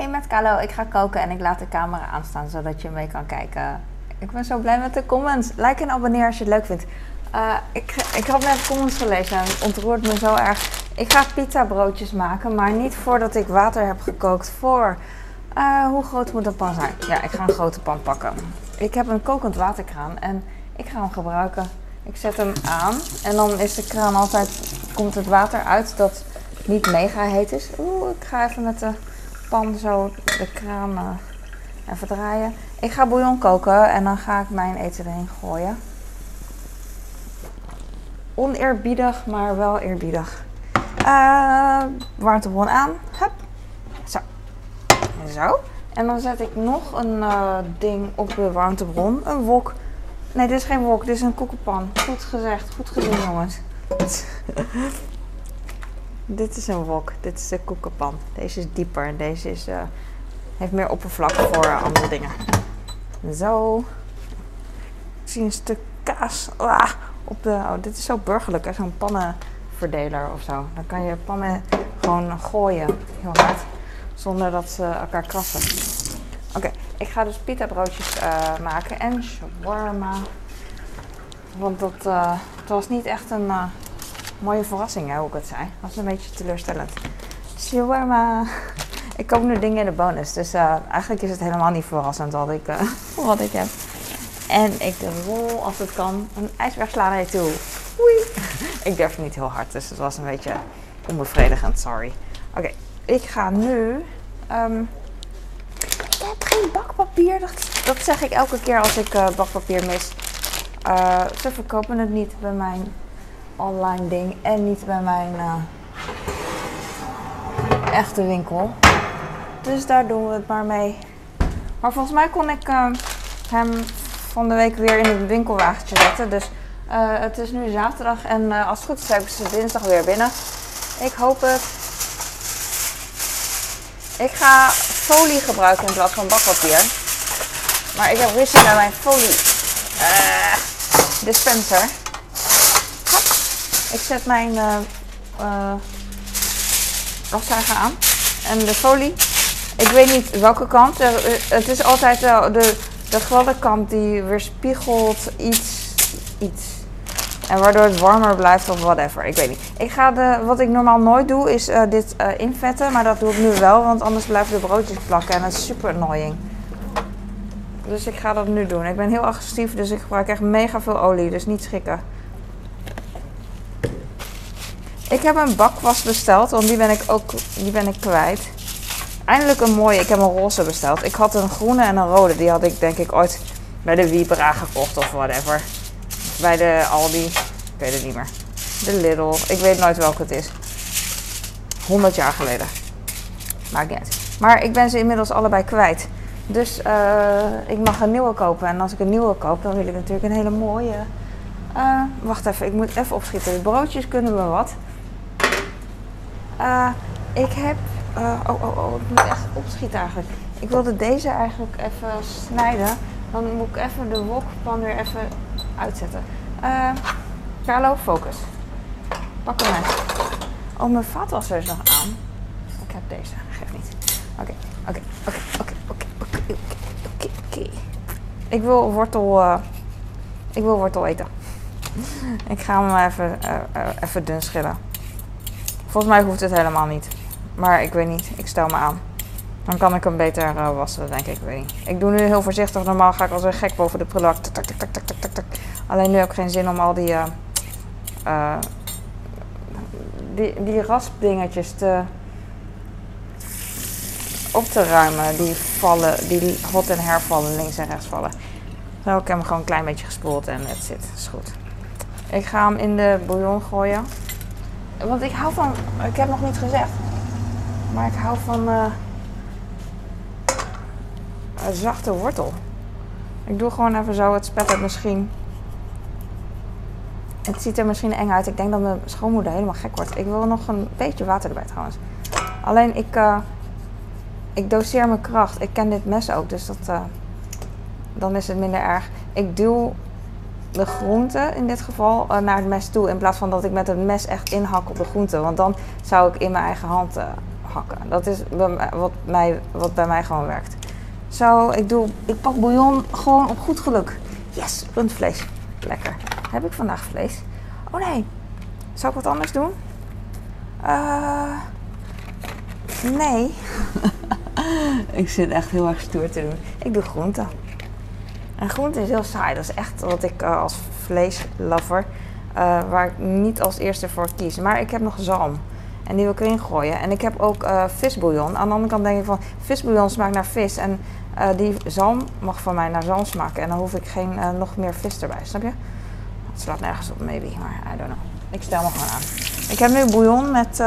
Hey met Carlo, ik ga koken en ik laat de camera aanstaan zodat je mee kan kijken. Ik ben zo blij met de comments. Like en abonneer als je het leuk vindt. Uh, ik, ik had net comments gelezen en het ontroert me zo erg. Ik ga pizza broodjes maken, maar niet voordat ik water heb gekookt voor. Uh, hoe groot moet een pan zijn? Ja, ik ga een grote pan pakken. Ik heb een kokend waterkraan en ik ga hem gebruiken. Ik zet hem aan en dan is de kraan altijd, komt het water uit dat niet mega heet is. Oeh, ik ga even met de pan zo de kraan uh, even draaien. Ik ga bouillon koken en dan ga ik mijn eten erin gooien. Oneerbiedig, maar wel eerbiedig. Uh, warmtebron aan. Hup. Zo. Zo. En dan zet ik nog een uh, ding op de warmtebron. Een wok. Nee, dit is geen wok. Dit is een koekenpan. Goed gezegd. Goed gedaan, jongens. Dit is een wok. Dit is de koekenpan. Deze is dieper. En deze is, uh, heeft meer oppervlak voor uh, andere dingen. Zo. Ik zie een stuk kaas. Ah, op de, oh, dit is zo burgerlijk. Zo'n pannenverdeler of zo. Dan kan je pannen gewoon gooien. Heel hard. Zonder dat ze elkaar krassen. Oké, ik ga dus pita broodjes uh, maken en shawarma. Want dat, het was niet echt een mooie verrassing, hè, hoe ik het zei. Het was een beetje teleurstellend. Shawarma. Ik koop nu dingen in de bonus. Dus eigenlijk is het helemaal niet verrassend wat ik, wat ik heb. En ik rol als het kan een ijsberg slaan naar toe. Oei. Ik durf niet heel hard, dus het was een beetje onbevredigend. Sorry. Oké, ik ga nu. Um, ik heb geen bakpapier. Dat, dat, zeg ik elke keer als ik uh, bakpapier mis. Ze verkopen het niet bij mijn online ding en niet bij mijn uh, echte winkel. Dus daar doen we het maar mee. Maar volgens mij kon ik hem van de week weer in het winkelwagentje zetten. Dus het is nu zaterdag en als het goed is heb ik ze dinsdag weer binnen. Ik hoop het. Ik ga folie gebruiken in plaats van bakpapier. Maar ik heb ruzie met mijn folie dispenser. Ik zet mijn uh, aan. En de folie, ik weet niet welke kant. Het is altijd de, de gladde kant die weerspiegelt iets. iets. En waardoor het warmer blijft of whatever. Ik weet niet. Ik ga de, wat ik normaal nooit doe is dit invetten. Maar dat doe ik nu wel. Want anders blijven de broodjes plakken. En dat is super annoying. Dus ik ga dat nu doen. Ik ben heel agressief. Dus ik gebruik echt mega veel olie. Dus niet schrikken. Ik heb een bakwas besteld. Want die ben ik ook die ben ik kwijt. Eindelijk een mooie. Ik heb een roze besteld. Ik had een groene en een rode. Die had ik denk ik ooit bij de Vibra gekocht of whatever bij de Aldi. Ik weet het niet meer. De Lidl. Ik weet nooit welke het is. 100 jaar geleden. Maakt niet uit. Maar ik ben ze inmiddels allebei kwijt. Dus uh, ik mag een nieuwe kopen. En als ik een nieuwe koop, dan wil ik natuurlijk een hele mooie. Uh, wacht even, ik moet even opschieten. De broodjes kunnen we wat. Uh, ik heb. oh, oh, oh, ik moet echt opschieten eigenlijk. Ik wilde deze eigenlijk even snijden. Dan moet ik even de wokpan weer even uitzetten. Uh, Carlo, focus. Pak hem mes. Oh, mijn vaatwasser is nog aan. Ik heb deze, geef niet. Oké, oké, oké, oké, oké, oké, oké. Ik wil wortel, ik wil wortel eten. ik ga hem even, even dun schillen. Volgens mij hoeft het helemaal niet. Maar ik weet niet, ik stel me aan. Dan kan ik hem beter uh, wassen, denk ik. Weet niet. Ik doe nu heel voorzichtig. Normaal ga ik als een gek boven de tak. Alleen nu heb ik geen zin om al die, uh, uh, die, die raspdingetjes te, op te ruimen. Die vallen, die hot en hervallen, links en rechts vallen. Zo, ik heb hem gewoon een klein beetje gespoeld en het zit. is goed. Ik ga hem in de bouillon gooien. Want ik hou van, ik heb nog niet gezegd, maar ik hou van uh, een zachte wortel. Ik doe gewoon even zo, het spettert misschien. Het ziet er misschien eng uit. Ik denk dat mijn schoonmoeder helemaal gek wordt. Ik wil nog een beetje water erbij trouwens. Alleen ik, uh, ik doseer mijn kracht. Ik ken dit mes ook, dus dat, uh, dan is het minder erg. Ik duw de groente in dit geval uh, naar het mes toe. In plaats van dat ik met het mes echt inhak op de groente. Want dan zou ik in mijn eigen hand hakken. Dat is wat, mij, wat bij mij gewoon werkt. Zo, ik, doe, ik pak bouillon gewoon op goed geluk. Yes, rundvlees. Lekker. Heb ik vandaag vlees? Oh nee. Zou ik wat anders doen? Uh, nee. ik zit echt heel erg stoer te doen. Ik doe groenten. En groente is heel saai. Dat is echt wat ik uh, als vleeslover, uh, waar ik niet als eerste voor kies. Maar ik heb nog zalm. En die wil ik erin gooien. En ik heb ook uh, visbouillon. Aan de andere kant denk ik van, visbouillon smaakt naar vis. En die zalm mag van mij naar zalm smaken. En dan hoef ik geen nog meer vis erbij. Snap je? Het slaat nergens op, maybe. Maar I don't know. Ik stel me gewoon aan. Ik heb nu bouillon met,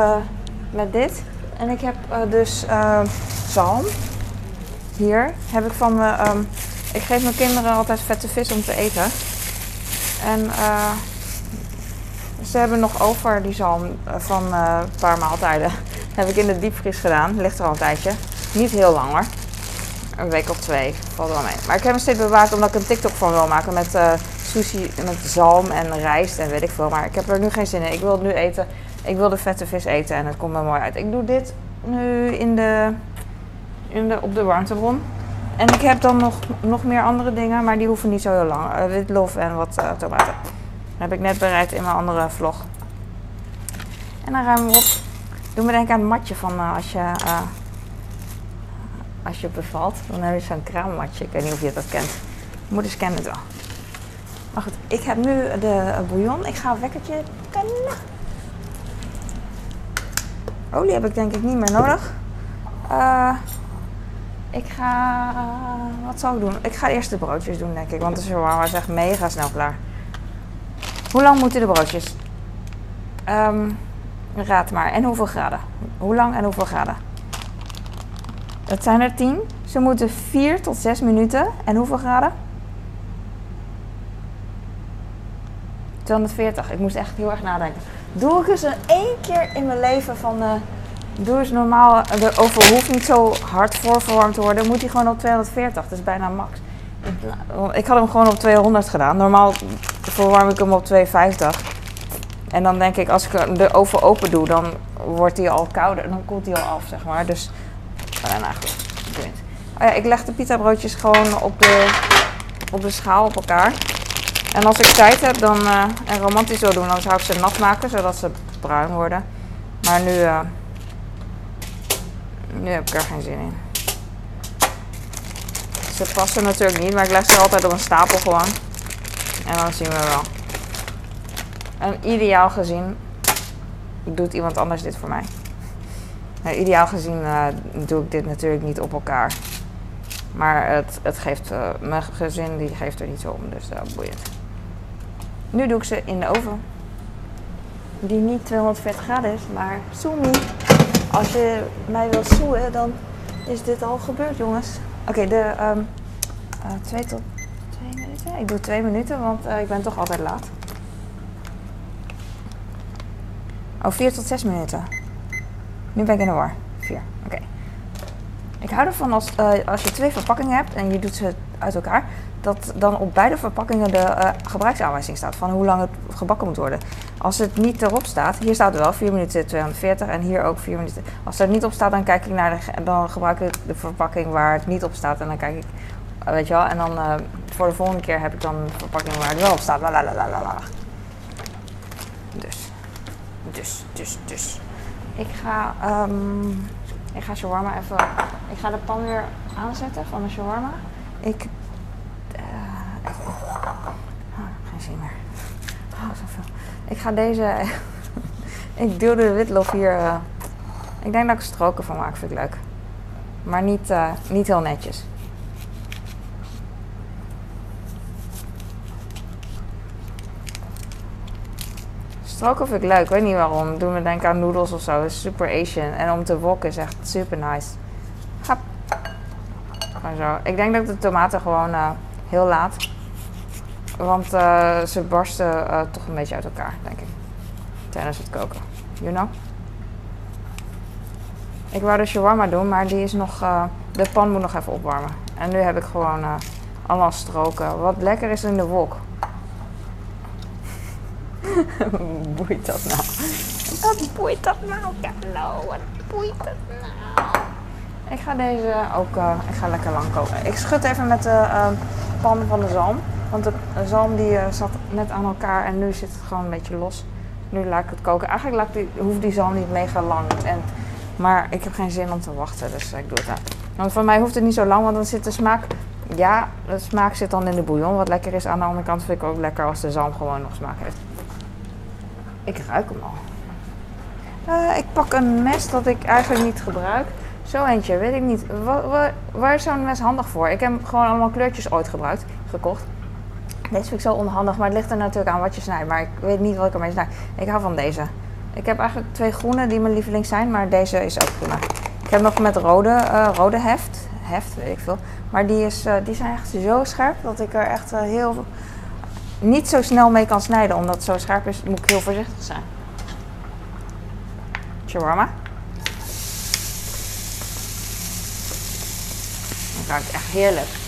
met dit. En ik heb dus zalm. Hier heb ik van me... Um, ik geef mijn kinderen altijd vette vis om te eten. En uh, ze hebben nog over die zalm eh, van uh, een paar maaltijden. heb ik in de diepvries gedaan. Ligt er al een tijdje. Niet heel lang hoor. Een week of twee. Valt wel mee. Maar ik heb hem steeds bewaard omdat ik een TikTok van wil maken. Met sushi, met zalm en rijst en weet ik veel. Maar ik heb er nu geen zin in. Ik wil het nu eten. Ik wil de vette vis eten en het komt me mooi uit. Ik doe dit nu in de, in de, op de warmtebron. En ik heb dan nog, nog meer andere dingen, maar die hoeven niet zo heel lang. Uh, witlof en wat uh, tomaten. Dat heb ik net bereid in mijn andere vlog. En dan ruimen we op. Doe me denken aan het matje van uh, als je, als je bevalt. Dan heb je zo'n kraammatje. Ik weet niet of je dat kent. Moeders kennen het wel. Maar goed, ik heb nu de bouillon. Ik ga een wekkertje. Olie heb ik denk ik niet meer nodig. Ik ga. Wat zal ik doen? Ik ga eerst de broodjes doen, denk ik. Want de shawarma is echt mega snel klaar. Hoe lang moeten de broodjes? Um, raad maar. En hoeveel graden? Hoe lang en hoeveel graden? Het zijn er 10. Ze moeten 4 tot 6 minuten. En hoeveel graden? 240. Ik moest echt heel erg nadenken. Doe ik eens een één keer in mijn leven van. Uh, Doe normaal, de oven hoeft niet zo hard voorverwarmd te worden. Moet hij gewoon op 240, dat is bijna max. Ik had hem gewoon op 200 gedaan. Normaal verwarm ik hem op 250. En dan denk ik, als ik de oven open doe, dan wordt hij al kouder. Dan koelt hij al af, zeg maar. Dus, nou, nou goed. Oh ja, ik leg de pita broodjes gewoon op de, op de schaal op elkaar. En als ik tijd heb dan, uh, en romantisch wil doen, dan zou ik ze nat maken, zodat ze bruin worden. Maar nu... Uh, nu heb ik er geen zin in. Ze passen natuurlijk niet, maar ik leg ze altijd op een stapel gewoon. En dan zien we wel. En ideaal gezien doet iemand anders dit voor mij. Nou, ideaal gezien uh, doe ik dit natuurlijk niet op elkaar. Maar het, het geeft, uh, mijn gezin die geeft er niet zo om, dus dat uh, boeiend. Nu doe ik ze in de oven. Die niet 240 graden is, maar soemi als je mij wilt zoeken, dan is dit al gebeurd, jongens. Oké, de um, twee tot twee minuten. Ik doe twee minuten, want uh, ik ben toch altijd laat. Oh, vier tot zes minuten. Nu ben ik in de war. Vier, oké. Ik hou ervan als, uh, als je twee verpakkingen hebt en je doet ze uit elkaar, dat dan op beide verpakkingen de gebruiksaanwijzing staat van hoe lang het gebakken moet worden. Als het niet erop staat, hier staat er wel 4 minuten 240 en hier ook 4 minuten. Als er niet op staat, dan kijk ik naar de, dan gebruik ik de verpakking waar het niet op staat en dan kijk ik, weet je wel, en dan uh, voor de volgende keer heb ik dan de verpakking waar het wel op staat. Lalalala. Dus, dus, dus, dus. Ik ga, um, ik ga shawarma even, ik ga de pan weer aanzetten van de shawarma. Ik geen zin meer. Oh, zoveel. Ik ga deze. ik duw de witlof hier. Uh, ik denk dat ik stroken van maak, vind ik leuk. Maar niet, uh, niet heel netjes. Stroken vind ik leuk, weet niet waarom. Doen we denken aan noedels of zo. is super Asian. En om te wokken is echt super nice. Hap. Gewoon zo. Ik denk dat de tomaten gewoon uh, heel laat want uh, ze barsten uh, toch een beetje uit elkaar, denk ik. Tijdens het koken. You know? Ik wou de shawarma doen, maar die is nog, uh, de pan moet nog even opwarmen. En nu heb ik gewoon allemaal stroken. Wat lekker is in de wok. boeit dat nou? Wat boeit dat nou? Hallo, wat boeit het nou? Ik ga deze ook uh, ik ga lekker lang koken. Ik schud even met de uh, pan van de zalm. Want de zalm die uh, zat net aan elkaar en nu zit het gewoon een beetje los. Nu laat ik het koken. Eigenlijk laat die, hoeft die zalm niet mega lang. En, maar ik heb geen zin om te wachten, dus ik doe het aan. Want voor mij hoeft het niet zo lang, want dan zit de smaak... Ja, de smaak zit dan in de bouillon, wat lekker is. Aan de andere kant vind ik ook lekker als de zalm gewoon nog smaak heeft. Ik ruik hem al. Uh, ik pak een mes dat ik eigenlijk niet gebruik. Zo eentje, weet ik niet. Waar is zo'n mes handig voor? Ik heb gewoon allemaal kleurtjes ooit gebruikt, gekocht. Deze vind ik zo onhandig, maar het ligt er natuurlijk aan wat je snijdt. Maar ik weet niet wat ik ermee snij. Ik hou van deze. Ik heb eigenlijk twee groene die mijn lieveling zijn, maar deze is ook prima. Ik heb nog met rode, uh, rode heft. Heft, weet ik veel. Maar die, is, uh, die zijn echt zo scherp dat ik er echt uh, heel niet zo snel mee kan snijden. Omdat het zo scherp is, moet ik heel voorzichtig zijn. Shawarma. Dat ruikt echt heerlijk.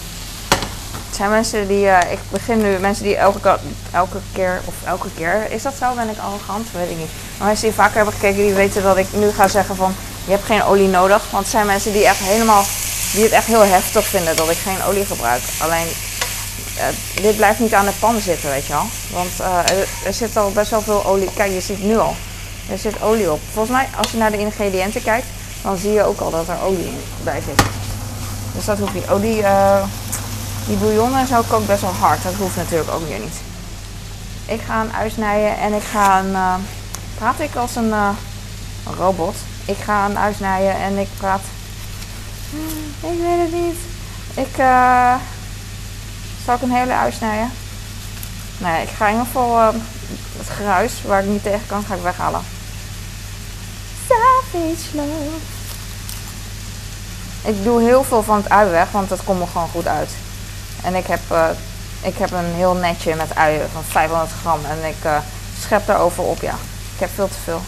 Het zijn mensen die, uh, ik begin nu, mensen die elke, elke keer, of elke keer, is dat zo? Ben ik arrogant? Weet ik niet. Maar mensen die vaker hebben gekeken, die weten dat ik nu ga zeggen van, je hebt geen olie nodig. Want het zijn mensen die echt helemaal, die het echt heel heftig vinden dat ik geen olie gebruik. Alleen, uh, dit blijft niet aan de pan zitten, weet je wel. Want uh, er, zit al best wel veel olie, kijk je ziet nu al. Er zit olie op. Volgens mij, als je naar de ingrediënten kijkt, dan zie je ook al dat er olie bij zit. Dus dat hoeft niet. Oh, die, bouillon en zo kookt best wel hard. Dat hoeft natuurlijk ook weer niet. Ik ga een uitsnijden en ik ga een... Uh, praat ik als een, een, robot? Ik ga een uitsnijden en ik praat... Hmm, ik weet het niet. Ik... Uh, zal ik een hele uitsnijden? Nee, ik ga in ieder geval het geruis waar ik niet tegen kan, ga ik weghalen. Savage love. Ik doe heel veel van het ui weg, want dat komt er gewoon goed uit. En ik heb, uh, ik heb een heel netje met uien van 500 gram. En ik uh, schep daarover op, ja. Ik heb veel te veel.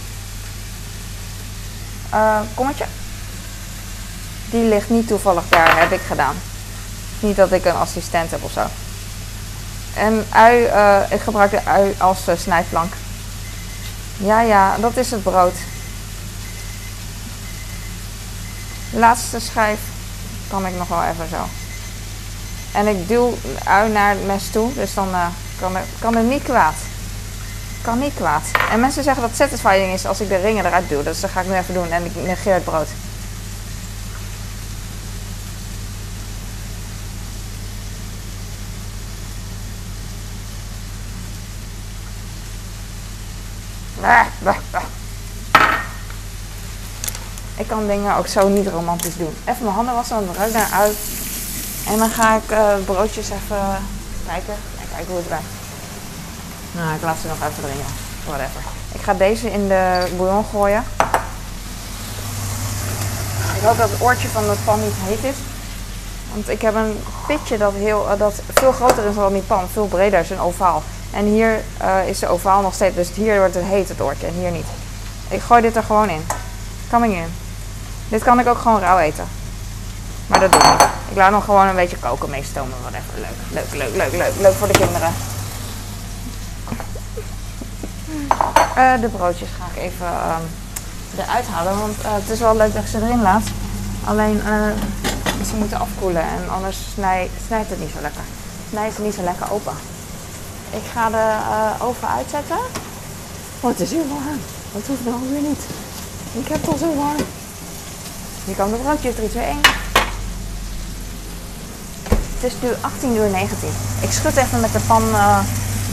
Uh, kommetje. Die ligt niet toevallig daar, heb ik gedaan. Niet dat ik een assistent heb of zo. En ui, ik gebruik de ui als snijplank. Ja, ja, dat is het brood. Laatste schijf kan ik nog wel even zo. En ik duw de ui naar het mes toe, dus dan uh, kan, er, kan het niet kwaad. Kan niet kwaad. En mensen zeggen dat satisfying is als ik de ringen eruit duw. Dus dat ga ik nu even doen en ik negeer het brood. Ik kan dingen ook zo niet romantisch doen. Even mijn handen wassen, dan ruik daar uit. En dan ga ik uh, broodjes even kijken. En kijken hoe het werkt. Nou, ik laat ze nog even erin. Whatever. Ik ga deze in de bouillon gooien. Ik hoop dat het oortje van de pan niet heet is. Want ik heb een pitje dat, heel, uh, dat veel groter is dan die pan. Veel breder is een ovaal. En hier uh, is de ovaal nog steeds. Dus hier wordt het heet het oortje en hier niet. Ik gooi dit er gewoon in. Coming in. Dit kan ik ook gewoon rauw eten. Maar dat doe ik niet. Ik laat hem gewoon een beetje koken, meestomen. Wat even leuk. Leuk, leuk, leuk, leuk. Leuk voor de kinderen. Uh, de broodjes ga ik even uh, eruit halen. Want uh, het is wel leuk dat ik ze erin laat. Alleen ze moeten afkoelen. En anders snij, snijdt het niet zo lekker. Snijdt het niet zo lekker open. Ik ga de oven uitzetten. Oh, het is heel warm. Dat hoeft nou weer niet. Ik heb het al zo warm. Hier komen de broodjes. 3, 2, 1. Het is nu 18 uur 19. Ik schud even met de pan uh,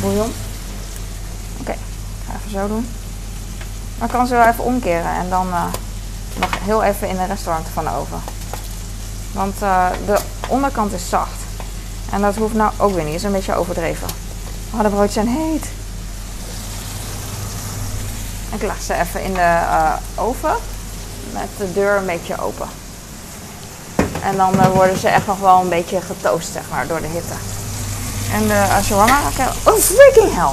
bouillon. Oké, ik ga even zo doen. Dan kan ze wel even omkeren en dan uh, nog heel even in de restaurant van de oven. Want uh, de onderkant is zacht. En dat hoeft nou ook weer niet. is een beetje overdreven. Oh, de broodjes zijn heet. Ik leg ze even in de oven met de deur een beetje open. En dan uh, worden ze echt nog wel een beetje getoost, zeg maar, door de hitte. En de shawarma, oh freaking hell!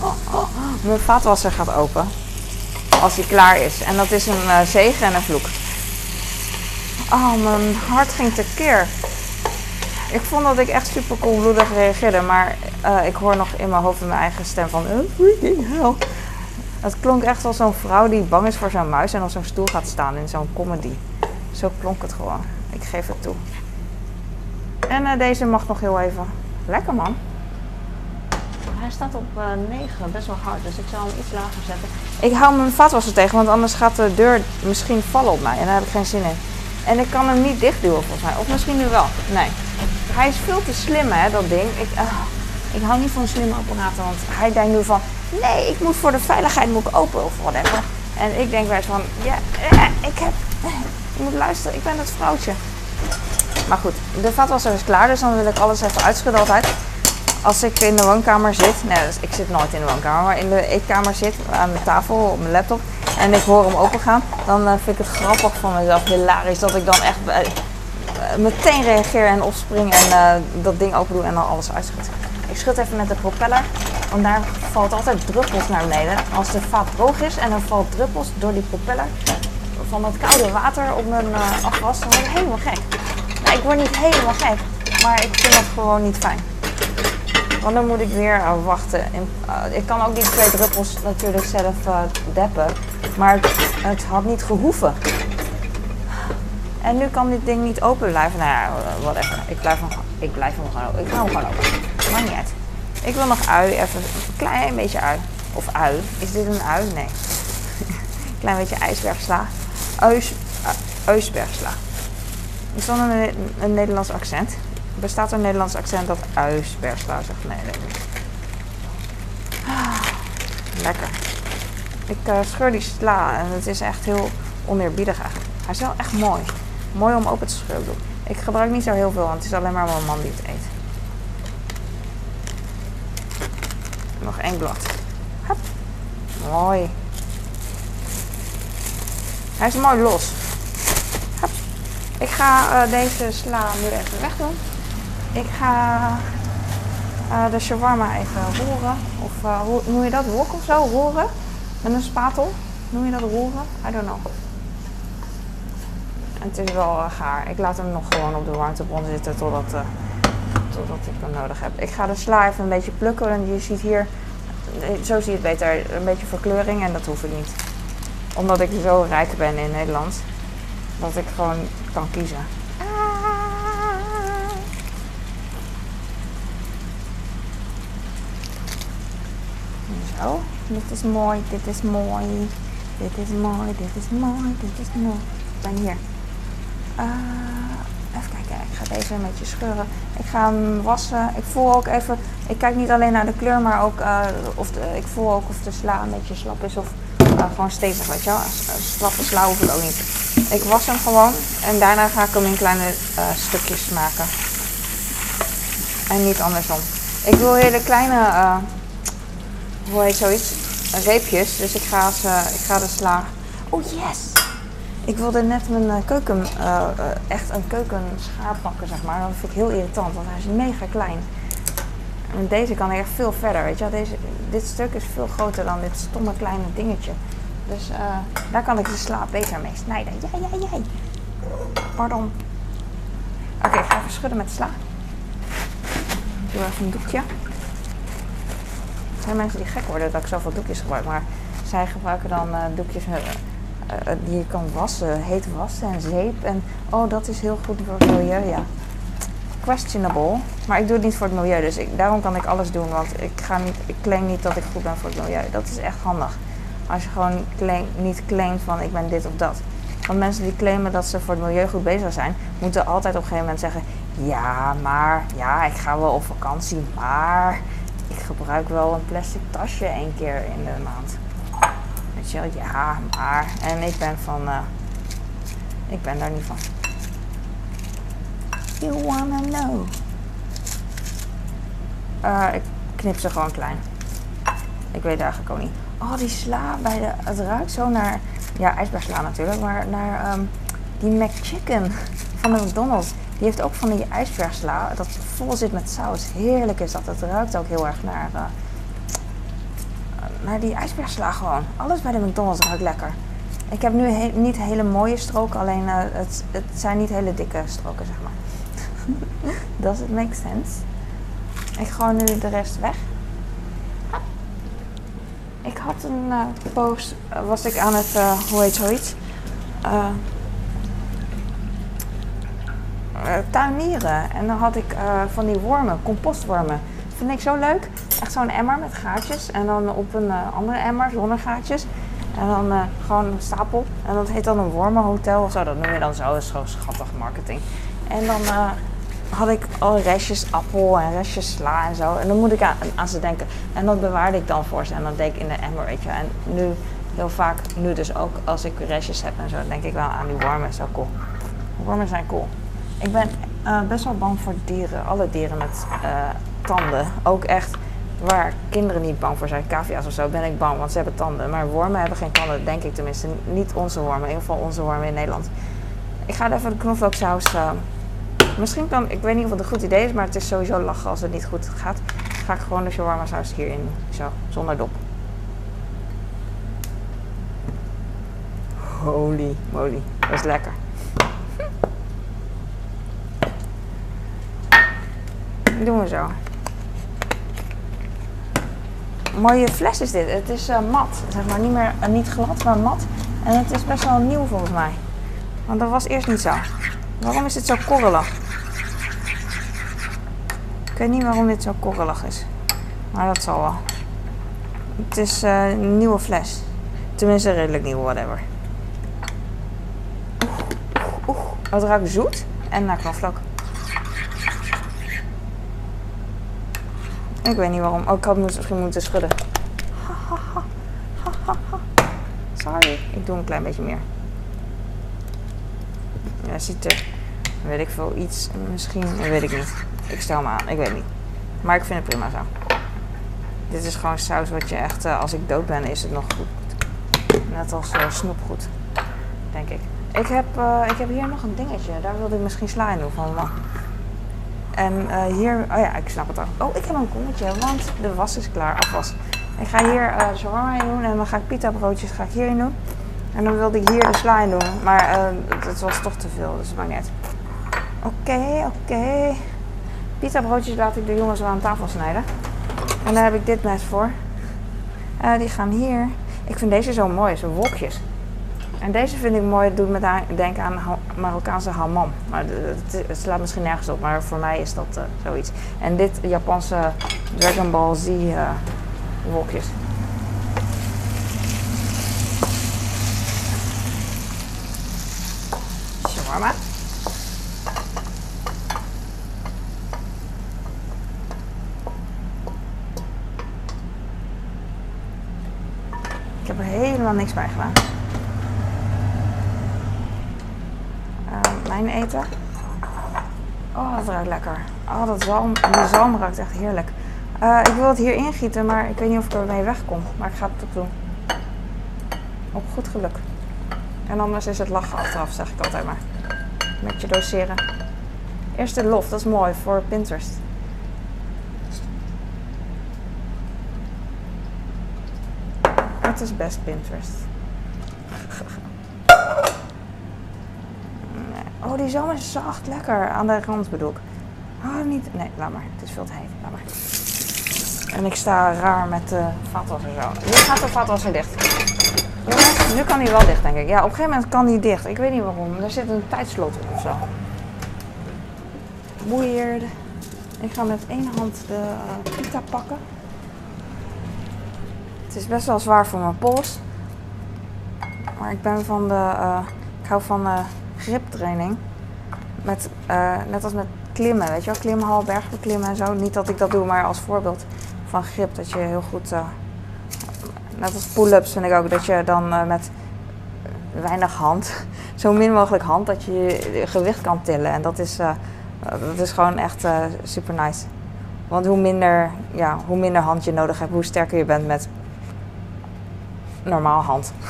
Mijn vaatwasser gaat open. Als hij klaar is. En dat is een uh, zegen en een vloek. Oh, mijn hart ging tekeer. Ik vond dat ik echt super koelbloedig reageerde. Maar ik hoor nog in mijn hoofd mijn eigen stem van... Oh, freaking hell. Het klonk echt als zo'n vrouw die bang is voor zo'n muis en op zo'n stoel gaat staan in zo'n comedy. Zo klonk het gewoon. Ik geef het toe. En eh, deze mag nog heel even. Lekker man. Hij staat op uh, 9, best wel hard, dus ik zal hem iets lager zetten. Ik hou mijn vaatwasser tegen, want anders gaat de deur misschien vallen op mij en daar heb ik geen zin in. En ik kan hem niet dichtduwen volgens mij, of misschien nu wel. Nee. Hij is veel te slim hè, dat ding. Ik, uh, ik hou niet van slimme apparaten, want hij denkt nu van... Nee, ik moet voor de veiligheid moet ik open of whatever. En ik denk bij van... Ja, eh, ik heb... Je moet luisteren, ik ben het vrouwtje. Maar goed, de vaatwasser is klaar, dus dan wil ik alles even uitschudden altijd. Als ik in de woonkamer zit, nee, dus ik zit nooit in de woonkamer, maar in de eetkamer zit aan mijn tafel op mijn laptop en ik hoor hem open gaan, dan uh, vind ik het grappig van mezelf, hilarisch, dat ik dan echt uh, meteen reageer en opspring en dat ding open doe en dan alles uitschud. Ik schud even met de propeller, want daar valt altijd druppels naar beneden. Als de vaat droog is en er valt druppels door die propeller van het koude water op mijn afwas, dan word ik helemaal gek. Nou, ik word niet helemaal gek, maar ik vind dat gewoon niet fijn. Want dan moet ik weer uh, wachten. En, uh, ik kan ook die twee druppels natuurlijk zelf uh, deppen. Maar het, het, had niet gehoeven. En nu kan dit ding niet open blijven. Nou ja, whatever. Ik blijf hem, ik blijf hem gewoon open. Ik ga hem gewoon open. Maakt niet uit. Ik wil nog ui. Even een klein beetje ui. Of ui. Is dit een ui? Nee. klein beetje ijsbergsla. Uis, Uisbergsla. Is dan een, Nederlands accent? Bestaat er een Nederlands accent dat uisbergsla zegt? Nee. Ah, lekker. Ik uh, scheur die sla en het is echt heel oneerbiedig eigenlijk. Hij is wel echt mooi. Mooi om open te scheuren. Ik gebruik niet zo heel veel, want het is alleen maar mijn man die het eet. Nog één blad. Hup. Mooi. Hij is mooi los. Ik ga uh, deze sla nu even wegdoen. Ik ga uh, de shawarma even roeren. Of uh, hoe noem je dat? Wok of zo? Roeren? Met een spatel? Noem je dat roeren? I don't know. Het is wel gaar. Ik laat hem nog gewoon op de warmtebron zitten totdat, totdat ik hem nodig heb. Ik ga de sla even een beetje plukken. En je ziet hier, zo zie je het beter, een beetje verkleuring. En dat hoef ik niet. Omdat ik zo rijk ben in Nederland. Dat ik gewoon kan kiezen. Zo, dit is mooi, dit is mooi, dit is mooi, dit is mooi, dit is mooi. Ik ben hier. Uh, even kijken, ik ga deze een beetje scheuren. Ik ga hem wassen. Ik voel ook even, ik kijk niet alleen naar de kleur, maar ook uh, of de, ik voel ook of de sla een beetje slap is of gewoon stevig, weet je wel. Slappe sla hoef ik ook niet. Ik was hem gewoon en daarna ga ik hem in kleine stukjes maken. En niet andersom. Ik wil hele kleine hoe heet zoiets? Reepjes. Dus ik ga, ze, ik ga de sla. Oh yes! Ik wilde net mijn uh, keuken, echt een keukenschaar pakken, zeg maar. Dat vind ik heel irritant, want hij is mega klein. En deze kan echt veel verder, weet je wel. Deze, dit stuk is veel groter dan dit stomme kleine dingetje. Dus daar kan ik de sla beter mee snijden. Ja, ja, jij. Pardon. Oké, ik ga even schudden met sla. Doe even een doekje. Er zijn mensen die gek worden dat ik zoveel doekjes gebruik. Maar zij gebruiken dan uh, doekjes uh, die je kan wassen, heet wassen en zeep. En oh, dat is heel goed voor het milieu. Ja, questionable. Maar ik doe het niet voor het milieu. Dus ik, daarom kan ik alles doen. Want ik, ga niet, ik claim niet dat ik goed ben voor het milieu. Dat is echt handig. Als je gewoon niet claimt van ik ben dit of dat. Want mensen die claimen dat ze voor het milieu goed bezig zijn, moeten altijd op een gegeven moment zeggen: Ja, maar ja, ik ga wel op vakantie, maar ik gebruik wel een plastic tasje één keer in de maand. Weet je wel, ja, maar. En ik ben van. Uh, ik ben daar niet van. Uh, ik knip ze gewoon klein. Ik weet eigenlijk ook niet. Oh, die sla bij de. Het ruikt zo naar. Ja, ijsbergsla natuurlijk, maar naar um, die McChicken van de McDonald's. Die heeft ook van die ijsbergsla dat vol zit met saus. Heerlijk is dat. Het ruikt ook heel erg naar, uh, naar die ijsbergsla gewoon. Alles bij de McDonald's ruikt lekker. Ik heb nu niet hele mooie stroken, alleen uh, het, het zijn niet hele dikke stroken, zeg maar. Does it make sense? Ik gooi nu de rest weg. Ik had een uh, post, was ik aan het, uh, hoe heet zoiets? Tuinieren. En dan had ik van die wormen, compostwormen. Vind ik zo leuk. Echt zo'n emmer met gaatjes. En dan op een andere emmer zonder gaatjes. En dan gewoon een stapel. En dat heet dan een wormenhotel of zo. Dat noem je dan zo. Dat is gewoon schattig marketing. En dan had ik al restjes appel en restjes sla en zo. En dan moet ik aan, aan, ze denken. En dat bewaarde ik dan voor ze. En dan denk ik in de emmer. En nu, heel vaak, nu dus ook als ik restjes heb en zo, denk ik wel aan die wormen. Zo cool. Wormen zijn cool. Ik ben uh, best wel bang voor dieren. Alle dieren met uh, tanden. Ook echt waar kinderen niet bang voor zijn. Cavia's of zo ben ik bang, want ze hebben tanden. Maar wormen hebben geen tanden, denk ik tenminste. Niet onze wormen. In ieder geval onze wormen in Nederland. Ik ga even de knoflooksaus... Uh, Misschien kan, ik weet niet of het een goed idee is, maar het is sowieso lachen als het niet goed gaat. Dan ga ik gewoon de shawarma saus hierin, zo, zonder dop. Holy moly, dat is lekker. Doen we zo. Mooie fles is dit. Het is uh, mat. Zeg maar niet meer uh, niet glad, maar mat. En het is best wel nieuw volgens mij. Want dat was eerst niet zo. Waarom is het zo korrelig? Ik weet niet waarom dit zo korrelig is. Maar dat zal wel. Het is uh, een nieuwe fles. Tenminste, redelijk nieuw, whatever. Oeh, oeh. Het ruikt zoet en naar knoflook. Ik weet niet waarom. Oh, ik had misschien moeten schudden. Sorry. Ik doe een klein beetje meer. Ja, ziet er, weet ik veel, iets, misschien, weet ik niet. Ik stel me aan, ik weet niet. Maar ik vind het prima zo. Dit is gewoon saus wat je echt, uh, als ik dood ben, is het nog goed. Net als uh, snoepgoed, denk ik. Ik heb, uh, ik heb hier nog een dingetje. Daar wilde ik misschien sla in doen van. En hier, oh ja, ik snap het al. Oh, ik heb een kommetje, want de was is klaar, afwas. Ik ga hier uh, shawarma in doen en dan ga ik pita broodjes ga ik hierin doen. En dan wilde ik hier de sla in doen, maar het was toch te veel, dus het maakt niet Oké, oké. Pita broodjes laat ik de jongens wel aan tafel snijden. En daar heb ik dit mes voor. Uh, die gaan hier. Ik vind deze zo mooi, zo wolkjes. En deze vind ik mooi, doet me denken aan Marokkaanse hamam. Maar het, slaat misschien nergens op, maar voor mij is dat uh, zoiets. En dit Japanse Dragon Ball Z uh, wolkjes. Shawarma. Helemaal niks bij gedaan. Uh, mijn eten. Oh, dat ruikt lekker. Oh, dat zalm, die zalm ruikt echt heerlijk. Uh, ik wil het hier ingieten, maar ik weet niet of ik ermee wegkom. Maar ik ga het toch doen. Op goed geluk. En anders is het lachen achteraf, zeg ik altijd maar. Met je doseren. Eerst de lof, dat is mooi voor Pinterest. Het is best Pinterest. Oh, die zalm is zacht lekker. Aan de rand bedoel ik. Oh, niet. Nee, laat maar. Het is veel te heet. Laat maar. En ik sta raar met de vaatwasser zo. Nu gaat de vaatwasser dicht. Jongens, nu kan hij wel dicht, denk ik. Ja, op een gegeven moment kan hij dicht. Ik weet niet waarom. Er zit een tijdslot op of zo. Weird. Ik ga met één hand de pita pakken. Is best wel zwaar voor mijn pols. Maar ik ben van de. Uh, ik hou van uh, griptraining. Met, uh, net als met klimmen, weet je wel, klimhal, bergbeklimmen en zo. Niet dat ik dat doe, maar als voorbeeld van grip. Dat je heel goed. net als pull-ups vind ik ook dat je dan met weinig hand, zo min mogelijk hand, dat je je gewicht kan tillen. En dat is, dat is gewoon echt super nice. Want hoe minder, ja, hoe minder hand je nodig hebt, hoe sterker je bent met normaal hand.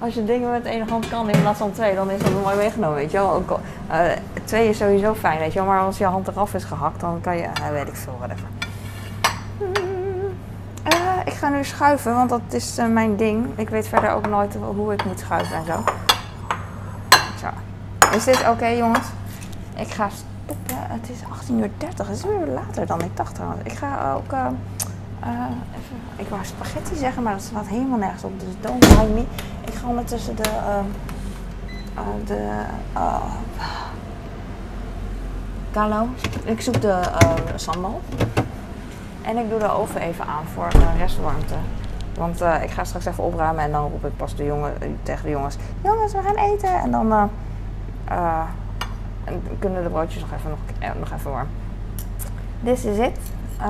Als je dingen met één hand kan in plaats van twee, dan is dat mooi meegenomen, weet je wel. Ook, uh, twee is sowieso fijn, weet je wel. Maar als je hand eraf is gehakt, dan kan je, uh, weet ik veel, whatever. Uh, ik ga nu schuiven, want dat is mijn ding. Ik weet verder ook nooit hoe ik moet schuiven en zo. Zo. Is dit oké, jongens? Ik ga het is 18 uur 30. Het is weer later dan ik dacht trouwens. Ik ga ook... eh, eh, even, ik wou spaghetti zeggen, maar dat staat helemaal nergens op. Dus don't mind me. Ik ga ondertussen de... eh, de... eh Carlo, ik zoek de eh, sambal. En ik doe de oven even aan voor uh, restwarmte. Want eh, ik ga straks even opruimen en dan roep ik pas de jongen, eh, tegen de jongens: Jongens, we gaan eten. En dan eh, eh, en kunnen de broodjes nog even, nog, eh, even warm. This is it.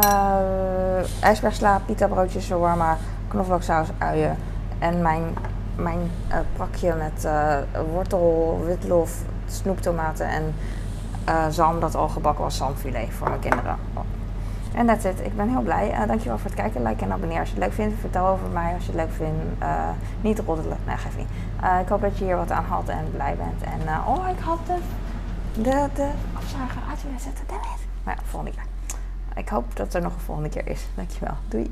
Uh, ijsbergsla, pita broodjes, shawarma, knoflooksaus, uien. En mijn, mijn eh, pakje met wortel, witlof, snoeptomaten en zalm dat al gebakken was, zalmfilet voor mijn kinderen. En that's it. Ik ben heel blij. Dankjewel voor het kijken, like en abonneer. Als je het leuk vindt, vertel over mij. Als je het leuk vindt, niet roddelen. Nee, geef niet. Ik hoop dat je hier wat aan had en blij bent. En oh, ik had de, de, de afzuiger uit willen zetten. Damn it. Maar ja, volgende keer. Ik hoop dat er nog een volgende keer is. Dankjewel. Doei.